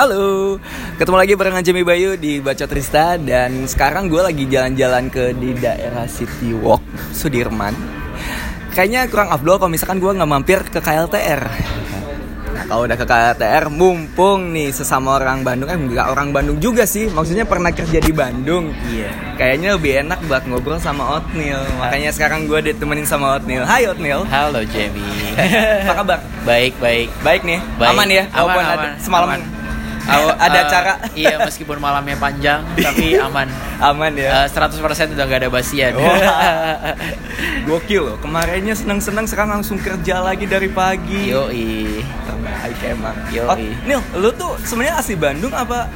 Halo, ketemu lagi barengan Jemi Bayu di Baca Trista Dan sekarang gue lagi jalan-jalan ke di daerah City Walk, Sudirman Kayaknya kurang afdol kalau misalkan gue nggak mampir ke KLTR Nah kalau udah ke KLTR, mumpung nih sesama orang Bandung Eh nggak orang Bandung juga sih, maksudnya pernah kerja di Bandung Iya. Kayaknya lebih enak buat ngobrol sama Otnil Makanya sekarang gue ditemenin sama Otnil Hai Otnil Halo Jamie. Apa kabar? baik baik. Baik nih, Baik. aman ya? Aman, ada- aman, semalam aman. Aw- ada eh, acara Iya meskipun malamnya panjang tapi aman. Aman ya Eh, 100% udah gak ada basian. Wah. Gokil loh, kemarinnya seneng-seneng sekarang langsung kerja lagi dari pagi Yoi. Terbaik emang Yoi. oh, Nil, lu tuh sebenarnya asli Bandung apa?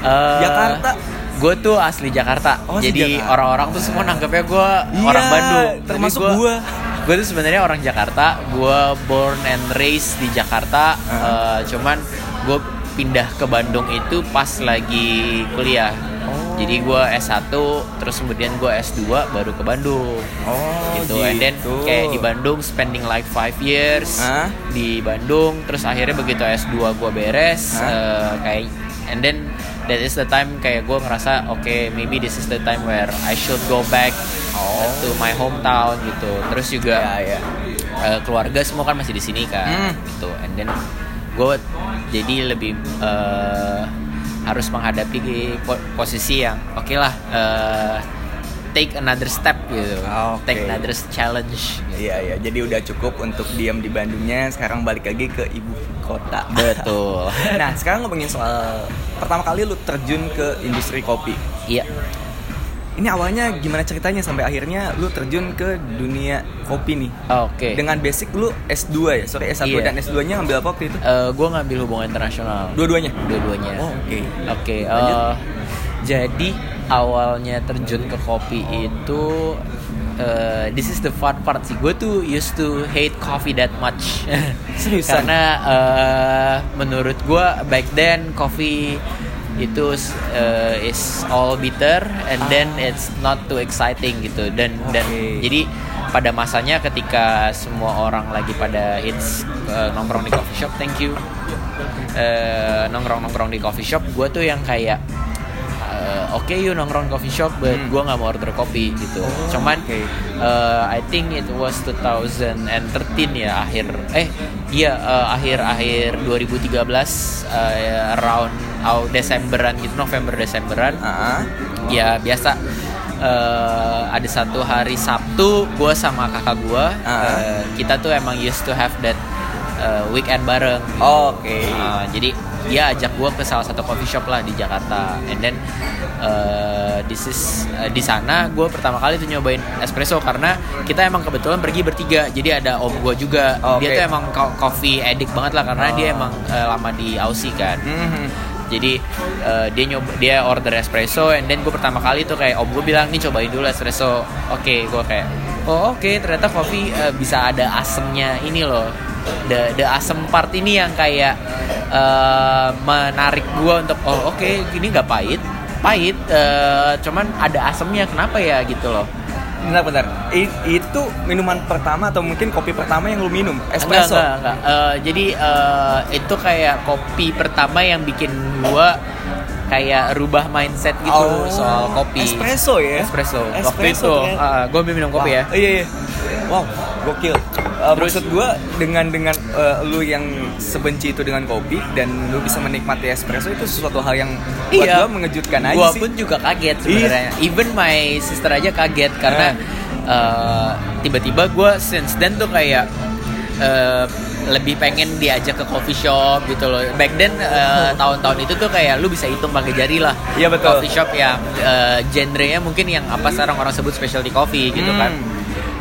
Eh, Jakarta? Gue tuh asli Jakarta. Oh, Jadi orang-orang tuh semua nangkepnya gue Iya, orang Bandung. termasuk gua. Gue tuh sebenarnya orang Jakarta. Gue born and raised di Jakarta. Uh. Eh, cuman gue pindah ke Bandung itu pas lagi kuliah. Oh. Jadi gue S1, terus kemudian gue S2 baru ke Bandung. Oh gitu. And then kayak di Bandung spending like five years Hah? di Bandung terus akhirnya begitu S2 gue beres Hah? eh, kayak and then that is the time kayak gue ngerasa oke maybe this is the time where I should go back Oh. to my hometown gitu terus juga Ya, ya. eh, keluarga semua kan masih di sini kan Hmm. gitu and then gue jadi lebih eh, harus menghadapi po- posisi yang oke lah eh, take another step gitu. Oke. take another challenge gitu. Iya, iya, jadi udah cukup untuk diam di Bandungnya. Sekarang balik lagi ke ibu kota. Betul. Nah, sekarang ngomongin soal Pertama kali lu terjun ke industri kopi. Iya Ini awalnya gimana ceritanya sampai akhirnya lu terjun ke dunia kopi nih? oke Dengan basic lu S2 ya? Sorry S1 Iya. dan S2-nya ngambil apa waktu itu? gue ngambil hubungan internasional Dua-duanya? dua-duanya Oh, oke. oke Lanjut. eh, jadi awalnya terjun ke kopi itu eh, this is the fun part sih gue tuh used to hate coffee that much Seriusan? karena eh, menurut gue back then coffee itu eh, is all bitter and then it's not too exciting gitu dan dan Oke. jadi pada masanya ketika semua orang lagi pada hits eh, nongkrong di coffee shop thank you Eh, nongkrong-nongkrong di coffee shop gue tuh yang kayak eh, oke yuk nongkrong coffee shop but Hmm. gue nggak mau order kopi gitu Oh, cuman oke. eh, I think it was 2013 ya akhir eh iya eh, akhir akhir 2013 eh, around oh, Desemberan gitu November Desemberan Ah, ya biasa eh, ada satu hari Sabtu gue sama kakak gue Ah. kita tuh emang used to have that eh, weekend bareng gitu. Oke. Eh, jadi dia ajak gue ke salah satu coffee shop lah di Jakarta and then eh, this is eh, di sana gue pertama kali tuh nyobain espresso karena kita emang kebetulan pergi bertiga jadi ada om gue juga Oke. dia tuh emang co- coffee addict banget lah karena Oh. dia emang eh, lama di Aussie kan Mhm. Jadi eh, dia nyoba dia order espresso and then gue pertama kali tuh kayak om gue bilang nih cobain dulu espresso. Oke gue kayak oh oke ternyata kopi eh, bisa ada asemnya ini loh. The the asem part ini yang kayak eh, menarik gue untuk oh oke gini nggak pahit. Pahit eh, cuman ada asemnya kenapa ya gitu loh Bentar, bentar. I- itu minuman pertama atau mungkin kopi pertama yang lu minum? Espresso? Enggak, enggak, enggak. Eh, jadi eh, itu kayak kopi pertama yang bikin gua kayak rubah mindset gitu Oh, soal kopi. Espresso ya? Espresso. Waktu Espresso itu ternyata. gue minum kopi Wah, ya. Iya, iya. Wow, gokil. Uh, Terus- maksud gue dengan dengan uh, lu yang sebenci itu dengan kopi dan lu bisa menikmati espresso itu sesuatu hal yang buat Iya. gue mengejutkan aja Gua sih. pun juga kaget sebenarnya. Even my sister aja kaget karena eh, tiba-tiba gue since then tuh kayak eh, lebih pengen diajak ke coffee shop gitu loh. Back then eh, tahun-tahun itu tuh kayak lu bisa hitung pakai jari lah. Iya, betul. Coffee shop yang eh, genrenya mungkin yang apa sekarang orang sebut specialty coffee gitu Hmm. kan.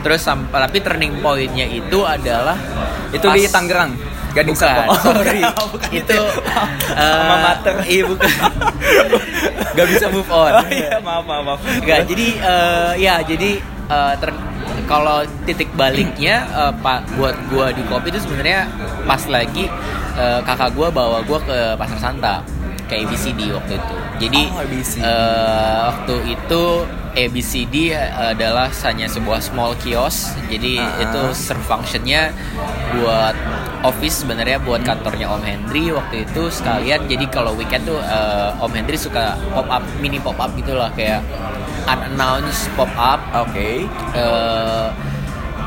Terus tapi turning pointnya itu adalah itu di Tangerang. Gading Bukan, Serpong. sorry. Oh, bukan itu mater. Iya bukan. Gak bisa move on. Oh iya, maaf, maaf, maaf. Enggak, jadi eh, ya jadi eh, ter- kalau titik baliknya eh, pak buat gua di kopi itu sebenarnya pas lagi eh, kakak gua bawa gua ke pasar Santa ke ABCD waktu itu. Jadi Oh, eh, waktu itu ABCD adalah hanya sebuah small kios. Jadi Ah. itu serve functionnya buat office sebenarnya buat kantornya Om Hendry waktu itu sekalian jadi kalau weekend tuh eh, Om Hendry suka pop up mini pop up gitu lah kayak unannounced pop up Oke. eh,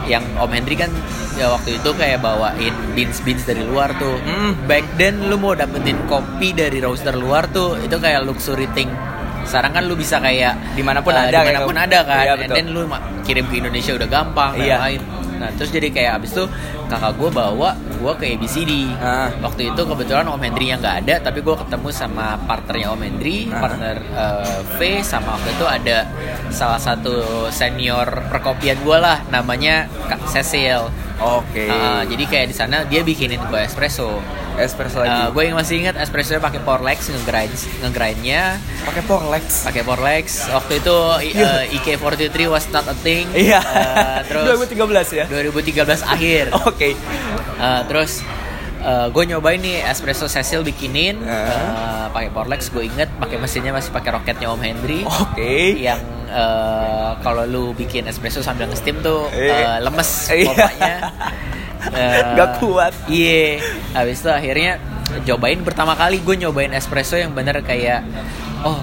yang Om Hendry kan ya waktu itu kayak bawain beans beans dari luar tuh. Hmm. Back then lu mau dapetin kopi dari roaster luar tuh itu kayak luxury thing. Sekarang kan lu bisa kayak Di mana pun eh, ada di mana pun gitu. ada kan. Iya, And then lu kirim ke Indonesia udah gampang dan Iya. lain. Nah terus jadi kayak abis itu kakak gue bawa gue ke ABCD. Ah. Waktu itu kebetulan Om Hendry yang nggak ada tapi gue ketemu sama partnernya Om Hendry, Ah. partner eh, V sama waktu itu ada salah satu senior perkopian gue lah namanya Kak Cecil. Oke. Uh, jadi kayak di sana dia bikinin gue espresso. Espresso lagi. gue yang masih ingat espresso pakai Porlex ngegrind ngegrindnya Pakai Porlex. pakai Porlex. Waktu itu uh, IK43 was not a thing. Iya. Uh, terus 2013 ya. 2013 akhir. Oke. Uh, terus gue nyobain nih espresso Cecil bikinin Uh. uh, pakai Porlex. Gue inget pakai mesinnya masih pakai roketnya Om Hendry. Oke. Yang uh, kalau lu bikin espresso sambil nge-steam tuh Eh. uh, lemes Iya. pompanya. Uh, Gak kuat. Iya. Habis itu akhirnya cobain pertama kali gue nyobain espresso yang bener kayak oh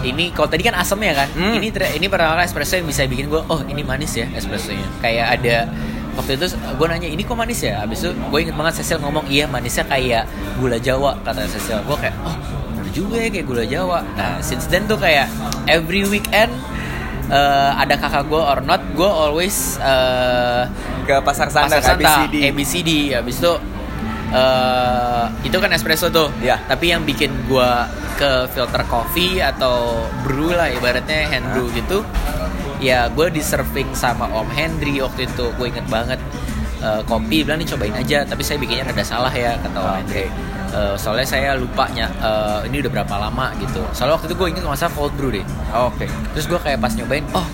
ini kalau tadi kan asem ya kan Hmm. ini ini pertama kali espresso yang bisa bikin gue oh ini manis ya espressonya kayak ada waktu itu gue nanya ini kok manis ya habis itu gue inget banget Cecil ngomong iya manisnya kayak gula Jawa kata Cecil gue kayak oh bener juga ya kayak gula Jawa nah since then tuh kayak every weekend eh, ada kakak gue or not gue always eh, Ke pasar Santa, Pasar ke Santa, ABCD. ABCD habis itu eh itu kan espresso tuh. Iya. tapi yang bikin gua ke filter coffee atau brew lah ibaratnya hand brew gitu ya gue di serving sama Om Hendry waktu itu. Gue inget banget eh, kopi bilang nih cobain aja tapi saya bikinnya rada salah ya kata Om Oke. Hendry Eh, soalnya saya lupa nya eh, ini udah berapa lama gitu soalnya waktu itu gue inget masa cold brew deh Oke. terus gue kayak pas nyobain oh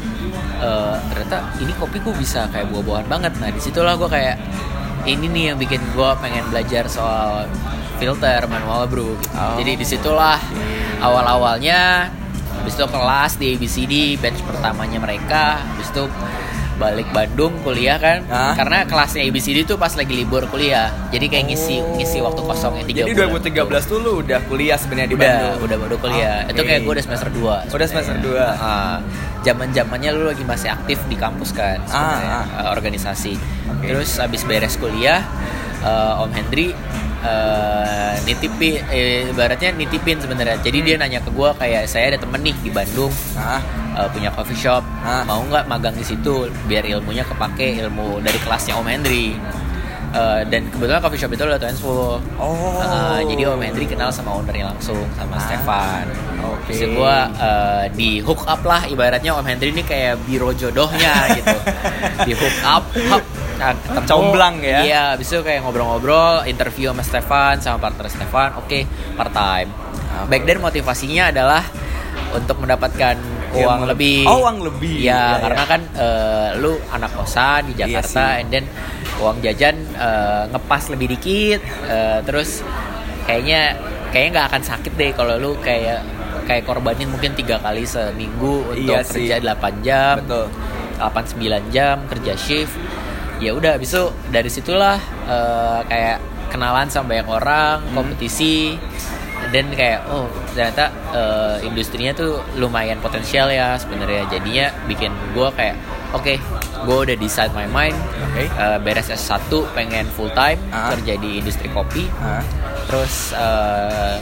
eh, ternyata ini kopi gue bisa kayak buah-buahan banget nah di situlah gue kayak ini nih yang bikin gue pengen belajar soal filter manual brew gitu. Oh. jadi di situlah awal-awalnya habis itu kelas di ABCD batch pertamanya mereka habis itu balik Bandung kuliah kan Hah? karena kelasnya ABCD tuh pas lagi libur kuliah jadi kayak ngisi ngisi waktu kosongnya tiga Jadi bulan 2013 tuh lu udah kuliah sebenarnya di udah Bandung. udah baru kuliah Oke. itu kayak gue udah semester 2 Udah semester dua. zaman zamannya lu lagi masih aktif di kampus kan sebenarnya, Ah, eh, organisasi Oke. terus abis beres kuliah eh, Om Hendry eh, nitipin eh, ibaratnya nitipin sebenarnya jadi dia Hmm. nanya ke gue kayak saya ada temen nih di Bandung Ah, eh, punya coffee shop Ah. mau nggak magang di situ biar ilmunya kepake ilmu dari kelasnya Om Hendry Eh, dan kebetulan coffee shop itu adalah Twensful Oh. Uh, jadi Om Hendry kenal sama ownernya langsung sama Ah, Stefan. oke. Terus gue uh, di hook up lah ibaratnya Om Hendry ini kayak biro jodohnya gitu. di hook up, hop, nah, ketemu. Comblang ya? Iya, abis itu kayak ngobrol-ngobrol, interview sama Stefan sama partner Stefan. Oke, part time. Oke. Back then motivasinya adalah untuk mendapatkan uang lebih. Oh, uang lebih. Ya, Iya, karena iya. kan uh, lu anak kosan di Iya Jakarta, sih. and then uang jajan uh, ngepas lebih dikit, uh, terus kayaknya kayaknya nggak akan sakit deh kalau lu kayak kayak korbanin mungkin tiga kali seminggu untuk Iya sih. kerja 8 jam, Betul. 8 9 jam kerja shift. Ya udah, habis itu dari situlah uh, kayak kenalan sama banyak orang, Hmm. kompetisi dan kayak oh ternyata uh, industrinya tuh lumayan potensial ya sebenarnya jadinya bikin gue kayak oke gue udah decide my mind Oke. uh, beres S1 pengen full time Ah. kerja di industri kopi Ah. terus uh,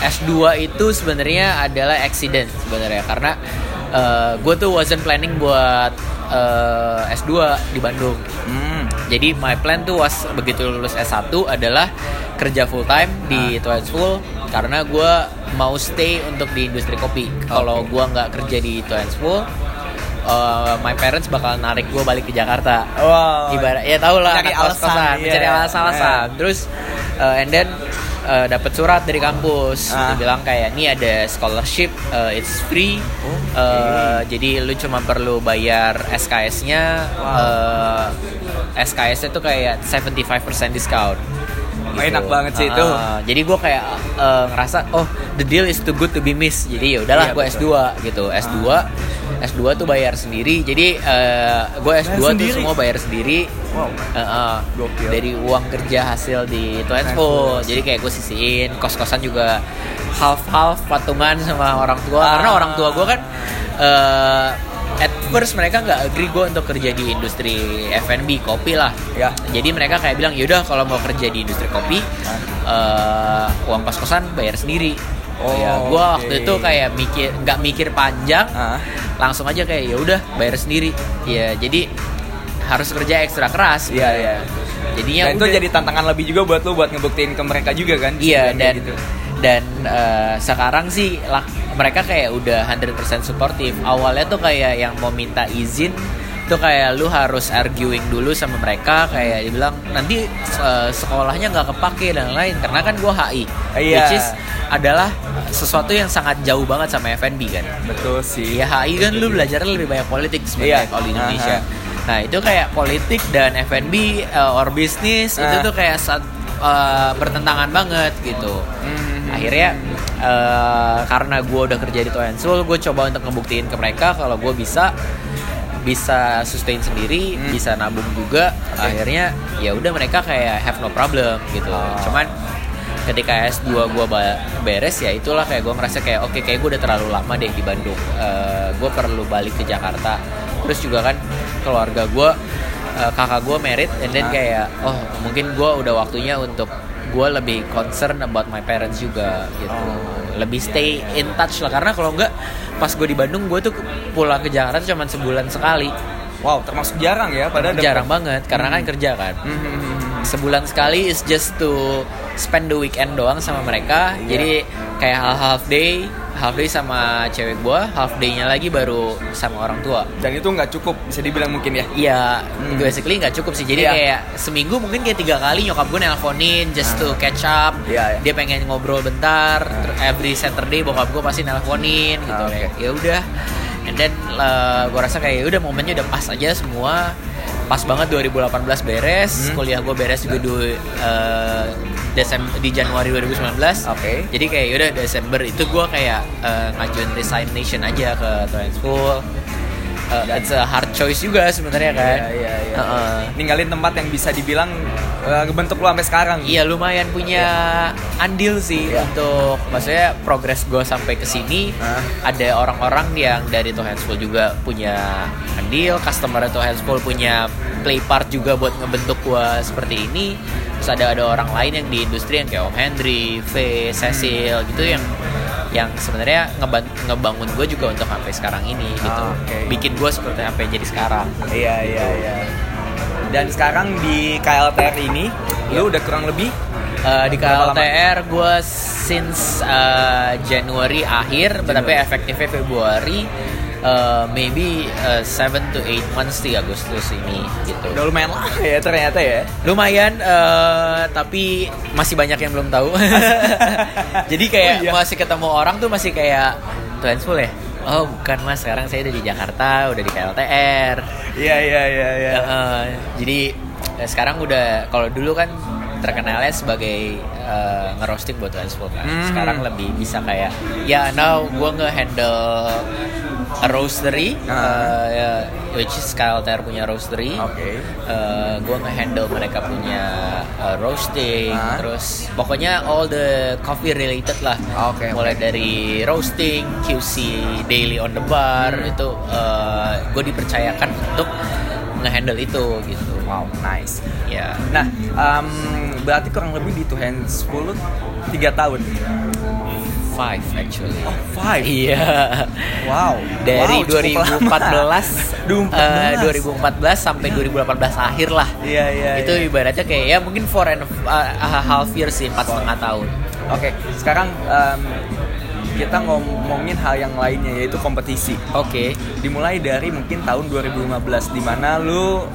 S2 itu sebenarnya adalah accident sebenarnya karena gue tuh wasn't planning buat uh, S2 di Bandung Hmm. jadi my plan tuh was begitu lulus S1 adalah kerja full time di Twins Full karena gue mau stay untuk di industri kopi. Kalau gue nggak kerja di Twins Full, uh, my parents bakal narik gue balik ke Jakarta. Wow. Ibarat ya tau lah Cari alasan, iya. mencari alasan-alasan. Terus uh, and then uh, dapat surat dari kampus. Ah. Bilang kayak ini ada scholarship uh, it's free. Uh, jadi lu cuma perlu bayar SKS-nya uh, SKS-nya tuh kayak 75% discount. Oh, enak banget sih itu. Ah, jadi gue kayak uh, ngerasa oh the deal is too good to be missed jadi ya udahlah Iya, gue betul. S2 gitu. S2 S2 tuh bayar sendiri. Jadi eh, gue S2 tuh sendiri? semua bayar sendiri. Wow. Eh, Gokil. dari uang kerja hasil di Tuensful. Jadi kayak gue sisihin kos-kosan juga half-half patungan sama orang tua. Ah. Karena orang tua gue kan eh at first mereka nggak agree gue untuk kerja di industri F&B kopi lah. Ya. Jadi mereka kayak bilang yaudah kalau mau kerja di industri kopi eh, uang kos-kosan bayar sendiri. Oh, ya, gue oke. waktu itu kayak mikir nggak mikir panjang, Ah. langsung aja kayak ya udah bayar sendiri. Ya jadi harus kerja ekstra keras. Iya, iya. Jadinya Dan itu jadi tantangan lebih juga buat lu buat ngebuktiin ke mereka juga kan? Iya dan gitu. dan eh, sekarang sih lah, mereka kayak udah 100% suportif. Awalnya tuh kayak yang mau minta izin tuh kayak lu harus arguing dulu sama mereka kayak dibilang nanti eh, sekolahnya nggak kepake dan lain karena kan gua HI Iya. which is adalah sesuatu yang sangat jauh banget sama FNB kan Betul sih. ya HI kan lu belajarnya lebih banyak politik sebenarnya Iya. kalau di Indonesia. Aha. Nah itu kayak politik dan F&B uh, or bisnis itu Ah. tuh kayak saat, uh, bertentangan banget gitu. Hmm. Akhirnya uh, karena gue udah kerja di Toyensul, gue coba untuk ngebuktiin ke mereka kalau gue bisa bisa sustain sendiri, Hmm. bisa nabung juga. Oke. Akhirnya ya udah mereka kayak have no problem gitu. Oh. Cuman ketika S2 gue beres ya itulah kayak gue ngerasa kayak oke kayak gue udah terlalu lama deh di Bandung gue perlu balik ke Jakarta terus juga kan keluarga gue kakak gue merit and then Ah. kayak oh mungkin gue udah waktunya untuk gue lebih concern about my parents juga gitu Oh, lebih stay in touch lah karena kalau enggak pas gue di Bandung gue tuh pulang ke Jakarta cuma sebulan sekali Wow, termasuk jarang ya padahal jarang banget karena kan kerja kan Hmm, hmm, hmm, hmm. sebulan sekali is just to spend the weekend doang sama mereka. Iya. Jadi kayak half half day, half day sama cewek gua, half day-nya lagi baru sama orang tua. Dan itu nggak cukup bisa dibilang mungkin ya. Iya, Hmm. basically nggak cukup sih. Jadi Iya. kayak seminggu mungkin kayak tiga kali nyokap gue nelponin just to catch up. Iya, iya. Dia pengen ngobrol bentar. Ter- Every Saturday bokap gue pasti nelponin gitu. Ah, oke. Kayak, Ya udah. And then gue rasa kayak ya udah momennya udah pas aja semua. Pas banget 2018 beres, Hmm. kuliah gue beres juga di Desember di Januari 2019. Oke. Jadi kayak yaudah Desember itu gue kayak eh, ngajuin resignation aja ke Twins Eh, it's a hard choice juga sebenarnya kan. Iya, iya, iya. Heeh. Ninggalin tempat yang bisa dibilang uh, ngebentuk lu sampai sekarang. Iya lumayan punya andil sih Iya. untuk maksudnya progres gue sampai ke sini Ah. ada orang-orang yang dari To Handsful juga punya andil, customer To Handsful punya play part juga buat ngebentuk gue seperti ini. Terus ada ada orang lain yang di industri yang kayak Om Henry, V, Cecil gitu yang yang sebenarnya ngeban- ngebangun gue juga untuk sampai sekarang ini gitu. Ah, oke. Bikin gue seperti apa yang jadi sekarang. Iya, iya, iya. Dan sekarang di KLTR ini lu udah kurang lebih Uh, di? KLTR gue since uh, Januari akhir, tapi efektifnya Februari, uh, maybe 7 to 8 months di Agustus ini gitu. udah lumayan lama ya ternyata ya. Lumayan, uh, tapi masih banyak yang belum tahu. Jadi kayak Oh, iya. masih ketemu orang tuh masih kayak Tuansful ya. Oh bukan mas, sekarang saya udah di Jakarta, udah di KLTR. Iya, iya, iya, iya. Uh, jadi eh, sekarang udah kalau dulu kan terkenalnya sebagai uh, ngerosting buat Transfull kan. Hmm. Sekarang lebih bisa kayak ya now gue nge-handle a roastery uh, ya, which is KLTR punya roastery. Oke. Uh, gue nge-handle mereka punya uh, roasting Ah. terus pokoknya all the coffee related lah. Oke, Mulai dari roasting, QC, daily on the bar Hmm. itu gue dipercayakan untuk nge-handle itu gitu. Wow, nice. Ya. Nah, em, berarti kurang lebih di Two Hands 10 3 tahun. Five actually. Oh, five. Iya. Wow. Dari Wow, cukup lama. 2014 eh, 2014 sampai 2018 akhir lah. Iya, iya. itu iya. ibaratnya kayak ya mungkin four and uh, a half year sih empat setengah tahun. Oke, sekarang em, kita ngomongin hal yang lainnya yaitu kompetisi. Oke. Dimulai dari mungkin tahun 2015 di mana lu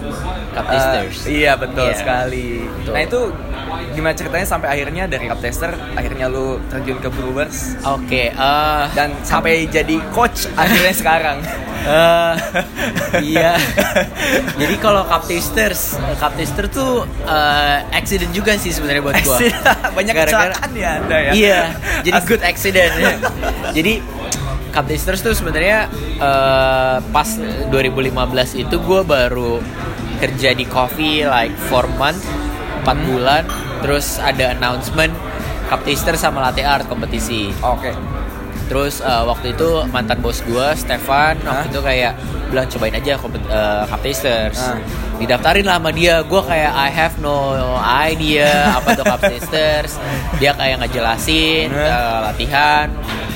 Cup Tasters. iya, betul Iya. sekali. Betul. Nah, itu gimana ceritanya sampai akhirnya dari Cup Taster akhirnya lu terjun ke Brewers Oke. eh, dan sampai jadi coach akhirnya sekarang. Eh, iya. Jadi kalau Cup Tasters, Cup Taster tuh eh, accident juga sih sebenarnya buat gua. Banyak kecelakaan ya Anda ya. Iya, jadi As- good accident. Jadi Cup Tasters tuh sebenarnya eh, pas 2015 itu gue baru kerja di coffee like 4 month 4 bulan terus ada announcement Cup Taster sama latte art kompetisi Oke. Terus eh, waktu itu mantan bos gue Stefan Hah? waktu itu kayak bilang cobain aja kompet- eh, Cup Tasters Ah. didaftarin lah sama dia. Gue kayak I have no idea apa tuh Cup Tasters dia kayak ngejelasin eh, latihan.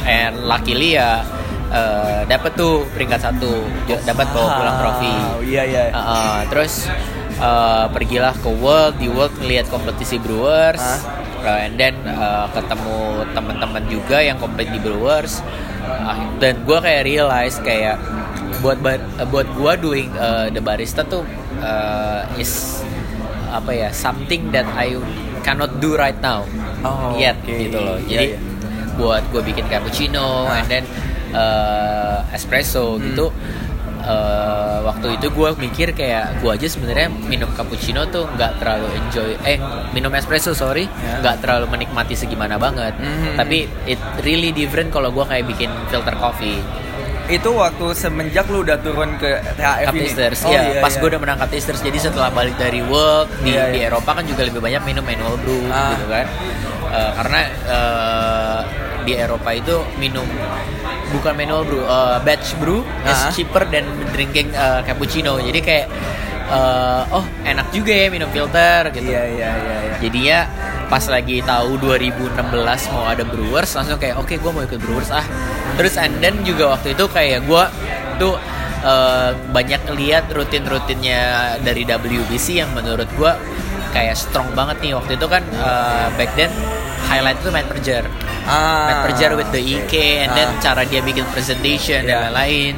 And luckily ya eh, dapet tuh peringkat satu. J- dapat bawa pulang trofi. Wow, Iya iya. Uh, uh, terus uh, pergilah ke World. Di World ngeliat kompetisi Brewers uh, and then uh, ketemu teman-teman juga yang kompet di Brewers Uh, dan gue kayak realize kayak buat buat gue doing uh, the barista tuh uh, is apa ya something that I cannot do right now Oh, yet oke. gitu loh Iya, jadi iya. buat gue bikin cappuccino Ah. and then uh, espresso Hmm. gitu eh, waktu itu gue mikir kayak gue aja sebenarnya minum cappuccino tuh nggak terlalu enjoy eh minum espresso sorry Ya. nggak terlalu menikmati segimana banget Mhm. tapi it really different kalau gue kayak bikin filter coffee Itu waktu semenjak lu udah turun ke THF ini. Oh, ya iya, pas iya. gue udah menang Cup Tasters jadi setelah balik dari work di, Iya, di iya. Eropa kan juga lebih banyak minum manual brew Ah. gitu kan Eh, karena eh, di Eropa itu minum bukan manual brew eh, batch brew is Ah. cheaper than drinking eh, cappuccino jadi kayak eh, oh enak juga ya minum filter gitu Iya iya iya iya. jadinya pas lagi tahu 2016 mau ada Brewers langsung kayak oke gue mau ikut Brewers ah terus and then juga waktu itu kayak gue tuh eh, banyak lihat rutin-rutinnya dari WBC yang menurut gue kayak strong banget nih waktu itu kan eh, back then highlight itu Matt Perger Ah. Matt Perger with the EK and then Ah. cara dia bikin presentation Iya. dan lain-lain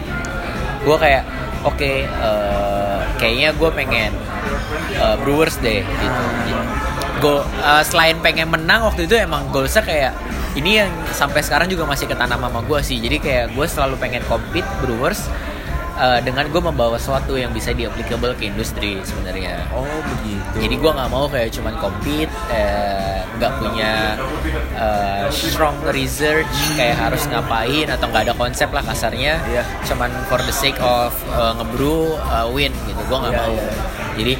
gue kayak oke eh, kayaknya gue pengen eh, Brewers deh gitu Go, eh, selain pengen menang waktu itu emang goalsnya kayak ini yang sampai sekarang juga masih ketanam sama gue sih jadi kayak gue selalu pengen compete Brewers eh, dengan gue membawa sesuatu yang bisa di applicable ke industri sebenarnya Oh begitu. jadi gue nggak mau kayak cuman compete eh, nggak punya eh, strong research kayak harus ngapain atau nggak ada konsep lah kasarnya Iya. cuman for the sake of eh, ngebrew eh, win gitu gue nggak Iya, mau iya. jadi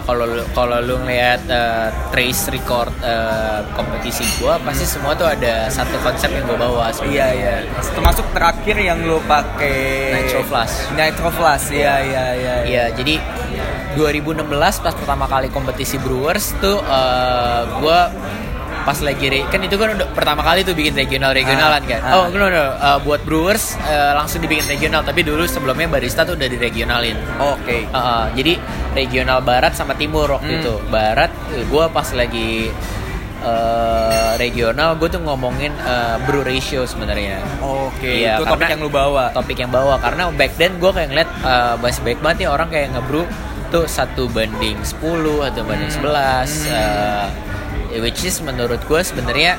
kalau lu- kalau lu ngeliat eh, trace record eh, kompetisi gue pasti semua tuh ada satu konsep yang gue bawa Iya sebenarnya. iya. Termasuk terakhir yang lu pakai Nitro Flash. Nitro Flash. Iya iya iya. Iya, jadi 2016 pas pertama kali kompetisi Brewers tuh eh gue pas lagi re- kan itu kan udah pertama kali tuh bikin regional regionalan Ah, kan. ah. Oh no no, eh, buat Brewers eh, langsung dibikin regional tapi dulu sebelumnya barista tuh udah diregionalin. Oke. Uh, uh, jadi regional barat sama timur waktu Hmm. itu. Barat gue pas lagi eh, regional gue tuh ngomongin eh, brew ratio sebenarnya. Oke. Iya, itu topik yang lu bawa. Topik yang bawa karena back then gue kayak ngeliat uh, masih baik banget nih orang kayak ngebrew tuh satu banding 10 atau banding 11 uh, which is menurut gue sebenarnya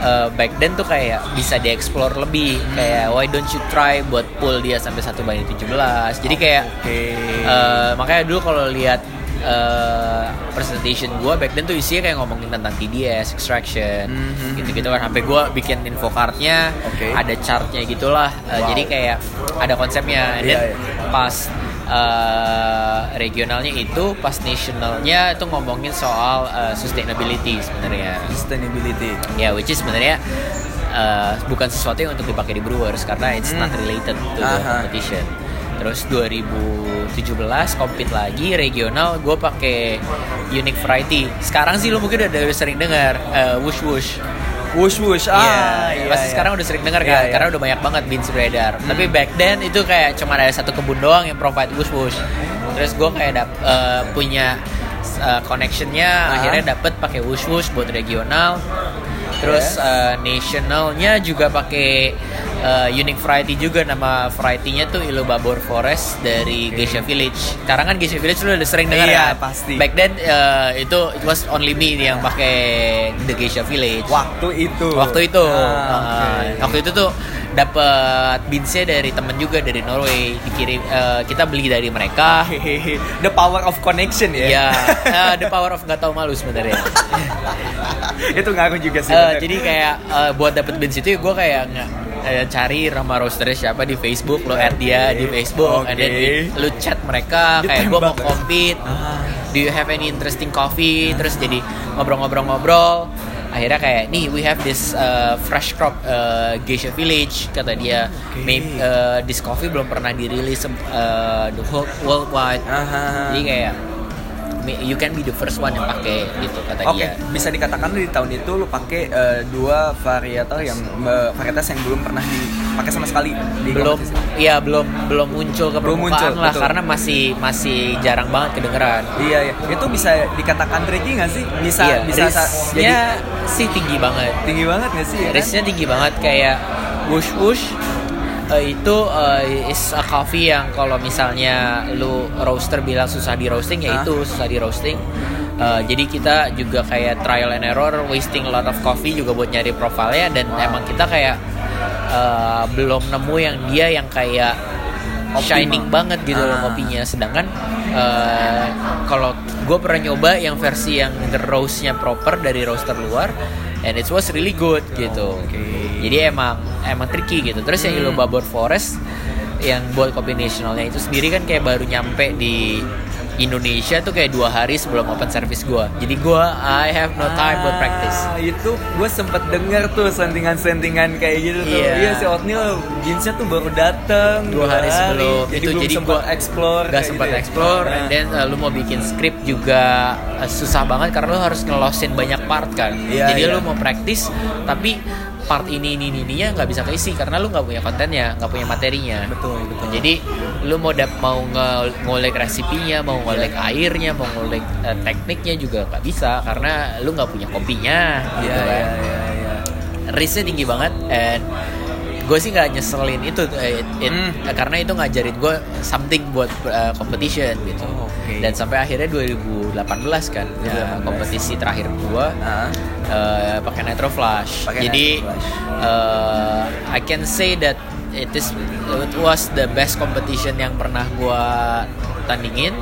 uh, back then tuh kayak bisa dieksplor lebih kayak why don't you try buat pull dia sampai satu banding 17 jadi kayak Oke. uh, makanya dulu kalau lihat uh, presentation gue back then tuh isinya kayak ngomongin tentang TDS, extraction, Mhm. gitu-gitu kan. Sampai gue bikin info cardnya, Oke. ada chartnya gitulah. Uh, Wow. Jadi kayak ada konsepnya. Dan Iya, iya. pas uh, regionalnya itu, pas nationalnya itu ngomongin soal uh, sustainability sebenarnya. Sustainability. Ya, which is sebenarnya uh, bukan sesuatu yang untuk dipakai di Brewers karena it's not Hmm. related to the competition. Terus 2017 compete lagi regional gue pakai unique variety. Sekarang sih lu mungkin udah, udah sering dengar uh, wush wush. Wush wush. Iya, Ah, iya, pasti iya. sekarang udah sering dengar kan, iya. karena udah banyak banget beans beredar. Hmm. Tapi back then itu kayak cuma ada satu kebun doang yang provide wush wush. Terus gue kayak dap, uh, punya uh, connectionnya, Aha. akhirnya dapet pakai wush wush buat regional. Terus uh, nationalnya juga pakai uh, unique variety juga nama variety-nya tuh Ilobabor Forest dari Geisha Village. Sekarang kan Geisha Village lu udah sering dengar Iya, kan? pasti. Back then uh, itu it was only me yang pakai the Geisha Village. Waktu itu. Waktu itu, Ah, uh, oke. waktu itu tuh dapat beansnya dari temen juga dari Norway dikirim uh, kita beli dari mereka. The power of connection ya. Ya, uh, the power of nggak tahu malu sebenarnya. itu ngaruh juga sih. Eh, bener. jadi kayak eh, buat dapet beans itu gue kayak eh, cari Rama Roaster siapa di Facebook lo add dia di Facebook and then lu chat mereka kayak gue mau compete. Ah. do you have any interesting coffee? Terus jadi ngobrol-ngobrol-ngobrol. Akhirnya kayak nih we have this uh, fresh crop uh, geisha village kata dia. Oke. maybe uh, this coffee belum pernah dirilis uh, the whole worldwide. Aha. jadi kayak "Me- you can be the first one yang pakai gitu kata Oke, dia bisa dikatakan di tahun itu lu pakai eh, dua varietas yang eh, varietas yang belum pernah dipakai sama sekali di belum iya belum belum muncul ke Belum muncul, lah betul. karena masih masih jarang banget kedengeran Iya, iya. Itu bisa dikatakan tricky nggak sih? Bisa iya, bisa sa- risknya sih tinggi banget tinggi banget nggak sih? Ya kan? tinggi banget kayak wush wush eh, itu eh, is a coffee yang kalau misalnya lu roaster bilang susah di roasting ya itu susah di roasting Eh, jadi kita juga kayak trial and error wasting a lot of coffee juga buat nyari profilnya dan Wow. emang kita kayak eh, belum nemu yang dia yang kayak Optimal. shining banget gitu loh Ah. kopinya sedangkan eh, kalau gue pernah nyoba yang versi yang the roastnya proper dari roaster luar and it was really good gitu Oke. Jadi emang emang tricky gitu terus yang Hmm. Ilobabor Forest yang buat kopi nasionalnya itu sendiri kan kayak baru nyampe di Indonesia tuh kayak dua hari sebelum open service gua jadi gua I have no time buat practice Ah, itu gue sempet denger tuh sentingan-sentingan kayak gitu tuh. Iya. Iya si Oatmeal jeansnya tuh baru dateng dua hari sebelum jadi itu jadi sempet gua explore gak sempat gitu ya. explore Nah. and then uh, lu mau bikin script juga uh, susah banget karena lu harus ngelosin banyak part kan Iya, jadi iya. lu mau practice tapi part ini ini ini ininya nggak bisa keisi karena lu nggak punya kontennya nggak punya materinya. Betul betul. Jadi lu mau dap mau ngolek resipinya mau ngolek airnya mau ngolek uh, tekniknya juga nggak bisa karena lu nggak punya kopinya Iya gitu kan. iya iya iya. risknya tinggi banget and gue sih nggak nyeselin itu eh, it- it- Hmm. karena itu ngajarin gue something buat uh, competition gitu Oh, oke. dan sampai akhirnya 2018 kan ya, 2018. kompetisi terakhir gue uh, pakai Nitro Flash Pakai jadi Nitro Flash. uh, I can say that it is it was the best competition yang pernah gue tandingin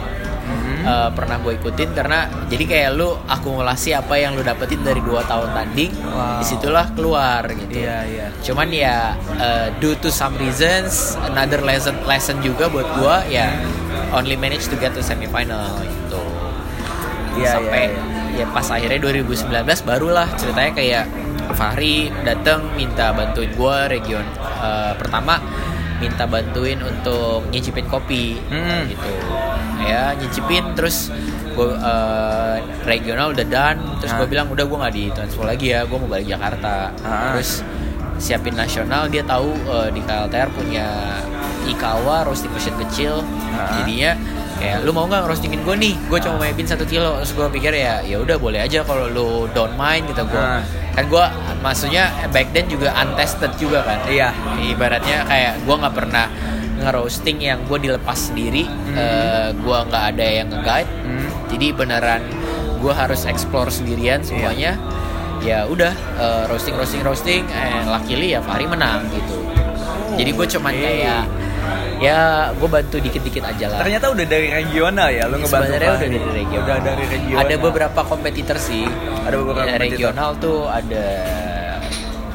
Mhm. uh, pernah gue ikutin karena jadi kayak lu akumulasi apa yang lu dapetin dari dua tahun tanding Wow. di situlah keluar gitu Iya iya. cuman ya uh, due to some reasons another lesson lesson juga buat gua ya only manage to get to semifinal gitu Iya, sampai iya, ya pas akhirnya 2019 barulah ceritanya kayak Fahri datang minta bantuin gua region uh, pertama minta bantuin untuk nyicipin kopi Hmm. gitu ya nyicipin terus gue regional udah done terus gue Ah. bilang udah gue nggak di transfer lagi ya gue mau balik Jakarta Ah. terus siapin nasional dia tahu eh, di KLTR punya Ikawa roasting machine kecil Ah. jadinya kayak lu mau nggak roastingin gue nih gue cuma mau satu kilo terus gue pikir ya ya udah boleh aja kalau lu don't mind gitu gue Ah. kan gue maksudnya back then juga untested juga kan Iya. ibaratnya kayak gue nggak pernah nge-roasting yang gue dilepas sendiri eh, gue nggak ada yang nge-guide. Hmm. jadi beneran gue harus explore sendirian semuanya. Ya udah eh, roasting roasting roasting eh luckily ya Fahri menang gitu. Jadi gue cuman oke. kayak ya gue bantu dikit-dikit aja lah. Ternyata udah dari regional ya, lu ngebantu sebenarnya udah dari regional. Udah dari regional. ada beberapa kompetitor sih. Ada beberapa Ya, kompetitor. regional tuh ada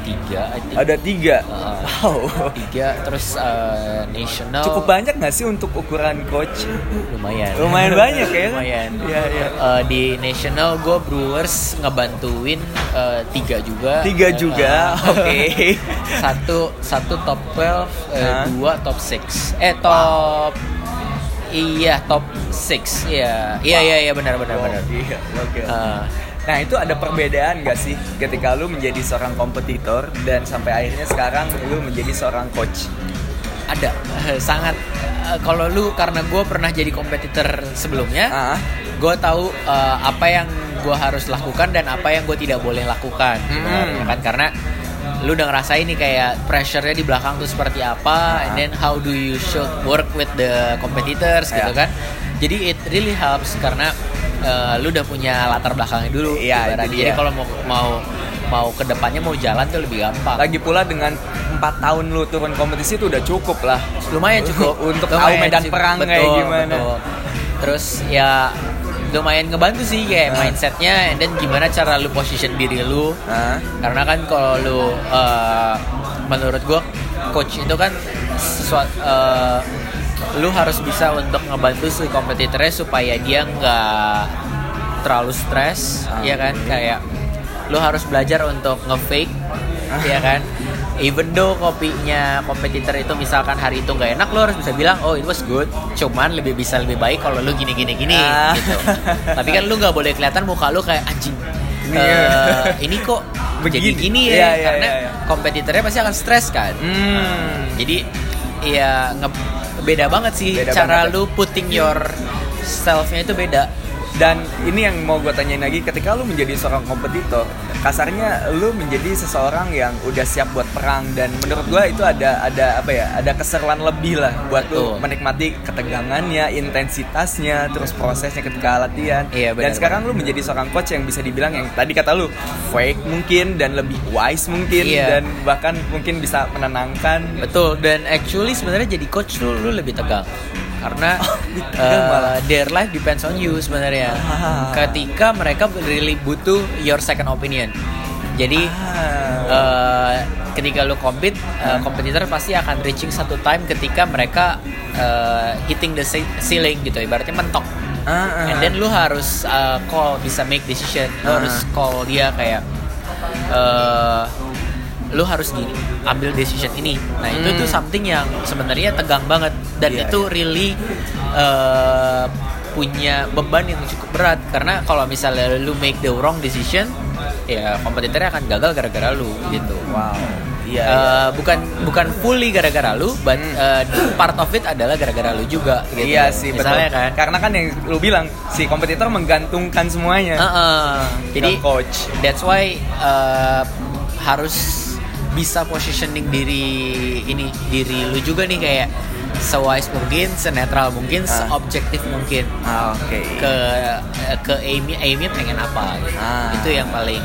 tiga I think. Ada tiga. Uh, Wow. tiga terus eh, national Cukup banyak nggak sih untuk ukuran coach? lumayan Lumayan banyak ya? lumayan Iya, iya. Eh, di national gue Brewers ngebantuin eh, tiga juga Tiga juga, Eh, oke. satu satu top 12 eh, Hah? dua top 6 eh top iya top 6 iya iya iya iya benar benar Oh, benar Iya, oke. Eh, Nah itu ada perbedaan gak sih ketika lu menjadi seorang kompetitor dan sampai akhirnya sekarang lu menjadi seorang coach? ada sangat eh, kalau lu karena gue pernah jadi kompetitor sebelumnya Ah, gue tahu eh, apa yang gue harus lakukan dan apa yang gue tidak boleh lakukan Hmm. sebenarnya kan karena lu udah ngerasain nih kayak pressure-nya di belakang tuh seperti apa Ah. and then how do you should work with the competitors gitu Ya. kan jadi it really helps karena eh, lu udah punya latar belakangnya dulu Iya, jadi dia. kalau mau mau mau ke depannya mau jalan tuh lebih gampang lagi pula dengan empat tahun lu turun kompetisi itu udah cukup lah. lumayan cukup Untuk tahu Lumayan medan cukup. perang kayak Betul, gimana. betul. terus ya lumayan ngebantu sih kayak Ah. mindsetnya then gimana cara lu position diri lu Ah, karena kan kalau lu uh, menurut gue coach itu kan sesuatu eh, lu harus bisa untuk ngebantu si kompetitornya supaya dia nggak terlalu stres Ah. ya kan kayak lu harus belajar untuk nge-fake Ah. ya kan even though kopinya kompetitor itu misalkan hari itu nggak enak lu harus bisa bilang oh it was good cuman lebih bisa lebih baik kalau lu gini gini gini Ah. gitu tapi kan lu nggak boleh kelihatan muka lu kayak anjing Ini- eh, ini kok jadi Begini. gini Iya, ya iya, karena iya, iya. kompetitornya pasti akan stres kan Hmm. jadi ya nge- beda banget sih Beda cara banget ya. lu putting your selfnya itu beda Dan ini yang mau gue tanyain lagi, ketika lu menjadi seorang kompetitor, kasarnya lu menjadi seseorang yang udah siap buat perang dan menurut gue itu ada ada apa ya, ada keseruan lebih lah buat lu Betul. menikmati ketegangannya, intensitasnya, terus prosesnya ketika latihan. Iya, dan benar, sekarang lu menjadi seorang coach yang bisa dibilang yang tadi kata lu fake mungkin dan lebih wise mungkin Iya. dan bahkan mungkin bisa menenangkan. betul dan actually sebenarnya jadi coach lu lu lebih tegang karena uh, their life depends on you sebenarnya Ah. ketika mereka really butuh your second opinion jadi Ah. uh, ketika lu compete uh, kompetitor pasti akan reaching satu time ketika mereka uh, hitting the ce- ceiling gitu ibaratnya mentok Ah, ah. and then lu harus uh, call bisa make decision lu Ah. harus call dia kayak uh, lu harus gini ambil decision ini nah itu Hmm. tuh something yang sebenarnya tegang banget dan Iya, itu really uh, punya beban yang cukup berat karena kalau misalnya lu make the wrong decision ya kompetitornya akan gagal gara-gara lu gitu wow. Iya. Uh, iya. bukan bukan fully gara-gara lu, but Hmm. uh, part of it adalah gara-gara lu juga. Gitu. Iya sih Misalnya betul. kan. Karena kan yang lu bilang si kompetitor menggantungkan semuanya. Heeh. Jadi Ke coach. that's why uh, harus bisa positioning diri ini diri lu juga nih kayak sewise mungkin, senetral mungkin, Ah. seobjektif mungkin Ah, Oke. ke ke Amy Amy pengen apa gitu. Ah. Itu yang paling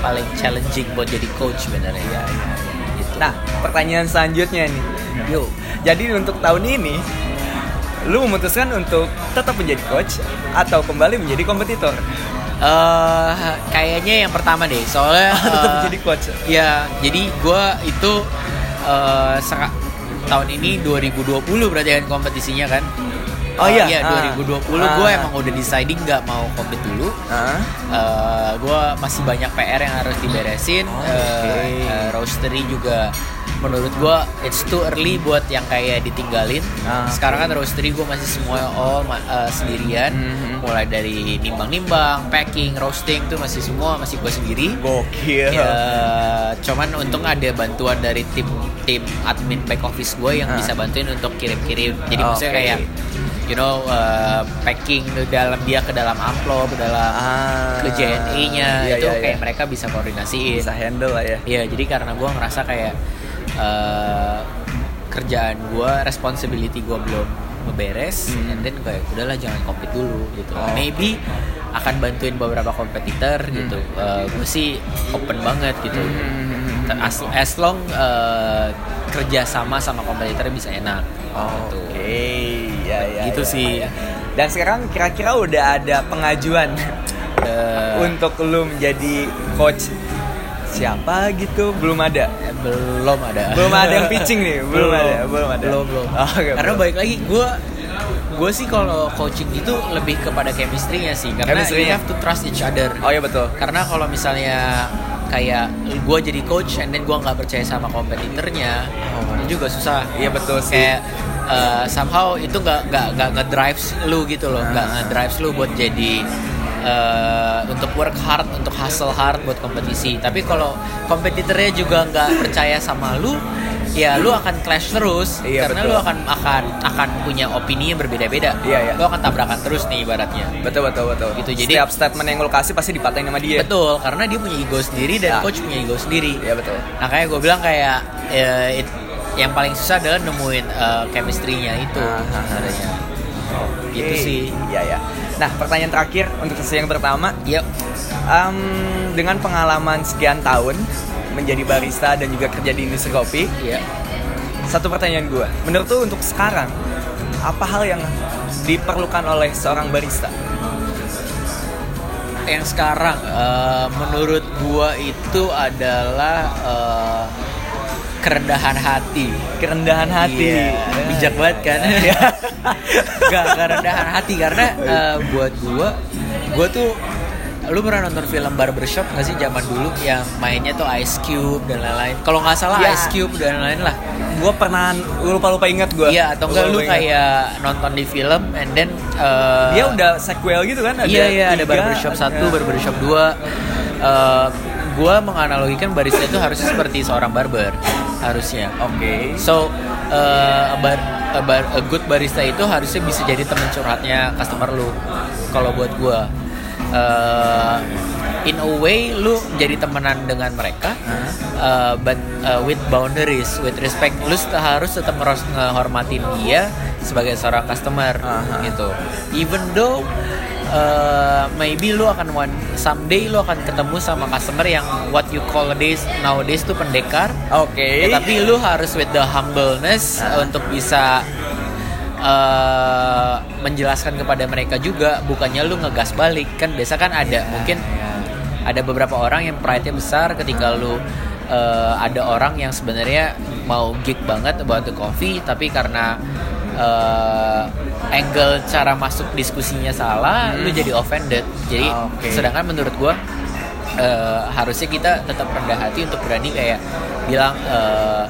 paling challenging buat jadi coach sebenarnya. Iya, iya, Gitu. Nah, pertanyaan selanjutnya nih. Yuk. Jadi untuk tahun ini lu memutuskan untuk tetap menjadi coach atau kembali menjadi kompetitor? Eh, kayaknya yang pertama deh, soalnya tetap eh, menjadi coach. Ya, jadi gue itu eh seka- tahun ini 2020 berarti kan kompetisinya kan. Oh iya, Iya, ah. 2020 Ah. gue emang udah deciding nggak mau kompet dulu. Ah. Eh gue masih banyak PR yang harus diberesin. Oh, oke. eh, roastery juga menurut gue it's too early buat yang kayak ditinggalin. Ah, Sekarang kan roastery gue masih semua all ma- eh, sendirian. Mhm. Mulai dari nimbang-nimbang, packing, roasting tuh masih semua masih gue sendiri. Gokil. Ya, cuman untung ada bantuan dari tim tim admin back office gue yang Ah. bisa bantuin untuk kirim-kirim. Jadi Oke. maksudnya kayak you know uh, packing dalam dia ke dalam amplop, ke dalam Ah. ke JNE-nya Iya, itu iya, kayak iya. mereka bisa koordinasiin. bisa handle lah ya. Iya, jadi karena gue ngerasa kayak uh, kerjaan gue, responsibility gue belum ngeberes, Hmm. and then kayak udahlah jangan compete dulu gitu. Oh, Maybe akan bantuin beberapa kompetitor gitu. gue sih open banget gitu. Hmm. As, as long uh, kerja sama sama kompetitor bisa enak. Oke, gitu. ya ya. Gitu ya, sih. ya. Dan sekarang kira-kira udah ada pengajuan Uh, untuk lu menjadi coach siapa gitu? Belum ada. belum ada. Belum ada yang pitching nih, belum ada, belum ada. Belum belum. Oke, Karena belum. balik lagi gue gue sih kalau coaching itu lebih kepada chemistry-nya sih karena you Chemistry-nya. have to trust each other. Oh iya betul. Karena kalau misalnya kayak gue jadi coach and then gue nggak percaya sama kompetitornya Oh. itu juga susah. Iya betul sih. Kayak uh, somehow itu nggak nggak nggak ngedrives lu gitu loh, nggak Ah. ngedrives lu buat jadi uh, untuk work hard, untuk hustle hard buat kompetisi. Tapi kalau kompetitornya juga nggak percaya sama lu, ya lu akan clash terus Iya, karena betul. lu akan akan akan punya opini yang berbeda-beda. Iya, iya. Lu akan tabrakan terus nih ibaratnya. Betul betul betul. Gitu, jadi- setiap statement yang lu kasih pasti dipatahin sama dia. Betul, karena dia punya ego sendiri dan Ya. coach punya ego sendiri. Iya betul. Nah kayak gue bilang kayak ya, it- yang paling susah adalah nemuin uh, chemistry-nya itu Ah, ah, ah. Gitu sih. Iya ya. Nah pertanyaan terakhir untuk sesi yang pertama, Yuk. Em, dengan pengalaman sekian tahun menjadi barista dan juga kerja di industri kopi, Iya. satu pertanyaan gue, menurut tuh untuk sekarang apa hal yang diperlukan oleh seorang barista? Yang sekarang uh, menurut gua itu adalah uh, kerendahan hati. Kerendahan hati. Iya, bijak banget kan? Gak kerendahan hati karena eh, buat gua gua tuh lu pernah nonton film Barbershop gak sih zaman dulu yang mainnya tuh Ice Cube dan lain-lain? Kalau nggak salah Ya. Ice Cube dan lain-lain lah. Gue pernah lupa lupa ingat gue iya atau enggak lu kayak nonton di film and then eh, dia udah sequel gitu kan? Ada iya iya ada tiga, barbershop satu ada- barbershop dua. Eh, gua menganalogikan barista itu harusnya seperti seorang barber harusnya. Oke. So eh, a, bar, a, bar- a good barista itu harusnya bisa jadi teman curhatnya customer lu kalau buat gua. Eh, in a way lu jadi temenan dengan mereka uh, but uh, with boundaries with respect. Lu harus tetap harus ngehormatin dia sebagai seorang customer Aha. gitu. Even though uh, maybe lu akan one someday lu akan ketemu sama customer yang what you call nowadays nowadays tuh pendekar. Oke. Ya, tapi lu harus with the humbleness uh, untuk bisa uh, menjelaskan kepada mereka juga. Bukannya lu ngegas balik. Kan biasa kan ada mungkin ada beberapa orang yang pride-nya besar ketika lu uh, ada orang yang sebenarnya mau geek banget about the coffee tapi karena uh, angle cara masuk diskusinya salah lu jadi offended. Jadi Oke. sedangkan menurut gua eh, harusnya kita tetap rendah hati untuk berani kayak bilang eh,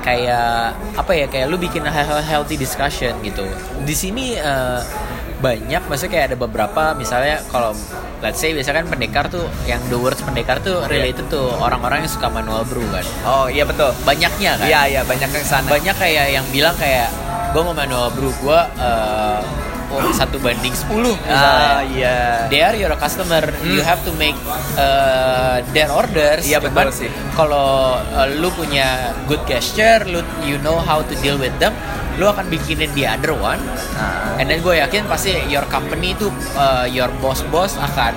kayak apa ya kayak lu bikin healthy discussion gitu. Di sini eh, banyak maksudnya kayak ada beberapa misalnya kalau let's say biasanya kan pendekar tuh yang the words pendekar tuh related tuh orang-orang yang suka manual brew kan. Oh iya betul. Banyaknya kan? Iya iya banyak yang sana. Banyak kayak yang bilang kayak gue mau manual brew gue eh, oh, satu banding 10 misalnya. ah iya. They are your customer. You have to make uh, their orders. Iya, betul Cuman sih. kalau uh, lu punya good gesture lu you know how to deal with them lu akan bikinin the other one. Ah. and then gue yakin pasti your company itu uh, your boss boss akan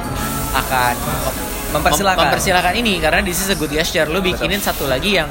akan Mempersilahkan. mem- mempersilahkan. ini. Karena this is a good gesture. Lu bikinin satu lagi yang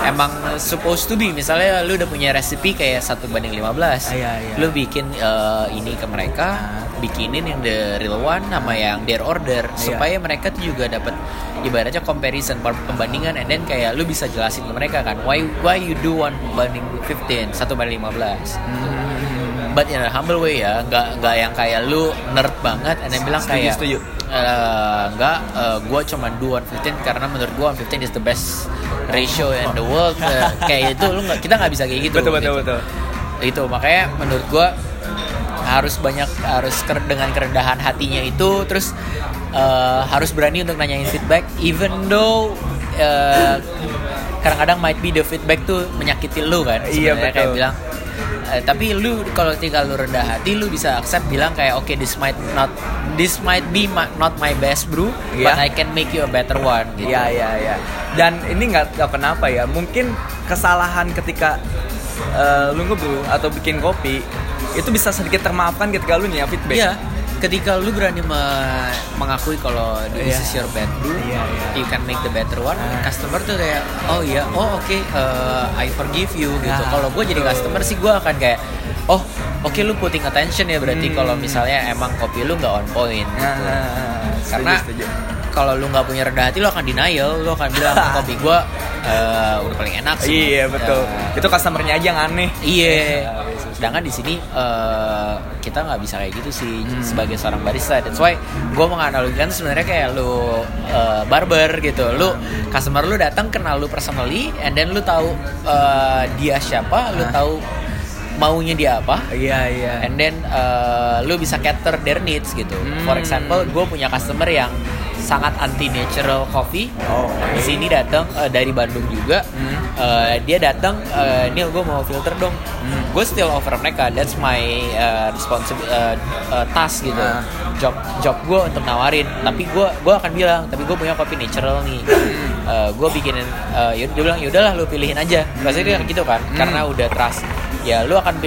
emang supposed to be misalnya lu udah punya resipi kayak satu banding 15 Iya, iya. lu bikin uh, ini ke mereka bikinin yang the real one sama yang their order Iya. supaya mereka tuh juga dapat ibaratnya comparison pembandingan and then kayak lu bisa jelasin ke mereka kan why why you do one banding 15 satu banding 15 Hmm. but in a humble way ya nggak nggak yang kayak lu nerd banget and then bilang kayak setuju. "Eh, nggak eh, gua cuma do 115 karena menurut gua 115 is the best ratio in the world Eh, kayak itu lu nggak kita nggak bisa kayak gitu betul betul gitu betul. Itu makanya menurut gua harus banyak harus ker- dengan kerendahan hatinya itu terus eh, harus berani untuk nanyain feedback even though eh, kadang-kadang might be the feedback tuh menyakiti lu kan Iya, sebenarnya kayak betul. bilang eh, tapi lu kalau tinggal lu rendah hati lu bisa accept bilang kayak oke this might not this might be my- not my best brew but Iya. I can make you a better one gitu. Iya iya iya. Dan ini nggak tahu kenapa ya. Mungkin kesalahan ketika eh, lu ngebrew atau bikin kopi itu bisa sedikit termaafkan ketika lu nih ya feedback. Iya, ketika lu berani me- mengakui kalau this Iya. is your bad brew, Iya, iya. you can make the better one. Ah. Customer tuh kayak, oh iya, oh oke, uh, I forgive you gitu. Nah, kalau gue jadi customer sih gue akan kayak, oh oke lu putting attention ya berarti Hmm. kalau misalnya emang kopi lu nggak on point. Nah, gitu. setuju, Karena kalau lu nggak punya rendah hati lu akan denial, lu akan bilang kopi gue uh, udah paling enak sih. Iya betul. Uh, Itu customernya aja yang aneh. Iya. Sedangkan di sini eh, kita nggak bisa kayak gitu sih Hmm. sebagai seorang barista. That's why gue menganalogikan sebenarnya kayak lu eh, barber gitu. Lu customer lu datang kenal lu personally, and then lu tahu eh, dia siapa, lu Ah. tahu maunya dia apa. Iya iya. And then uh, lu bisa cater their needs gitu. Hmm. For example, gue punya customer yang sangat anti natural coffee. Oh, Di sini datang uh, dari Bandung juga. Hmm. Uh, dia datang, uh, Nil gue mau filter dong. Hmm. Gue still offer mereka. That's my uh, responsibility uh, uh, task gitu. Ah. Job job gue untuk nawarin. Tapi gue gue akan bilang, tapi gue punya kopi natural nih. Uh, gue bikinin. Uh, dia bilang yaudahlah lu pilihin aja. Biasanya dia gitu kan. Hmm. Karena udah trust ya lu akan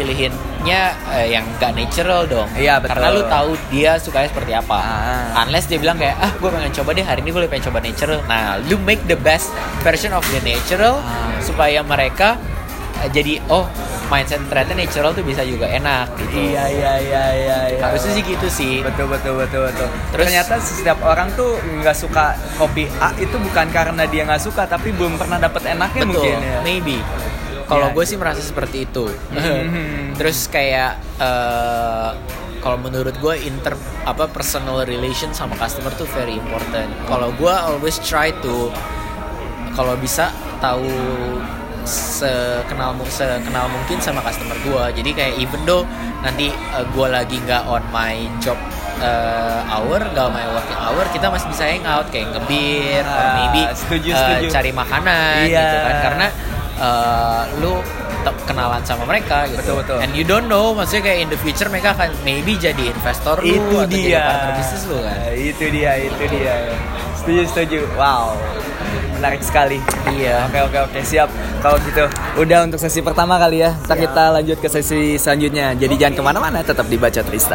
pilihinnya eh, yang gak natural dong Iya, betul. karena lu tahu dia sukanya seperti apa Ah. unless dia bilang kayak ah gue pengen coba deh hari ini gue pengen coba natural nah lu make the best version of the natural Ah. supaya mereka eh, jadi oh mindset ternyata natural tuh bisa juga enak gitu Iya iya iya iya. iya. harusnya sih gitu sih Betul betul betul betul. Terus- ternyata setiap orang tuh nggak suka kopi A itu bukan karena dia nggak suka tapi belum pernah dapet enaknya betul mungkin ya. maybe kalau Ya, gue sih merasa seperti itu Mhm. terus kayak eh, kalau menurut gue inter apa personal relation sama customer tuh very important kalau gue always try to kalau bisa tahu sekenal sekenal mungkin sama customer gue jadi kayak even though nanti gue lagi nggak on my job eh, hour on my working hour kita masih bisa hangout kayak ngebir or Ah, maybe setuju, eh, setuju. cari makanan Iya. gitu kan karena eh, lu kenalan sama mereka gitu Betul, betul. and you don't know maksudnya kayak in the future mereka akan maybe jadi investor lu itu atau jadi dia. partner bisnis lu kan Itu dia, itu dia. Setuju setuju. Wow. Menarik sekali. iya Oke oke oke siap. Kalau gitu, udah untuk sesi pertama kali ya. Ntar Siap. kita lanjut ke sesi selanjutnya. Jadi jangan ke mana-mana, tetap dibaca Trista.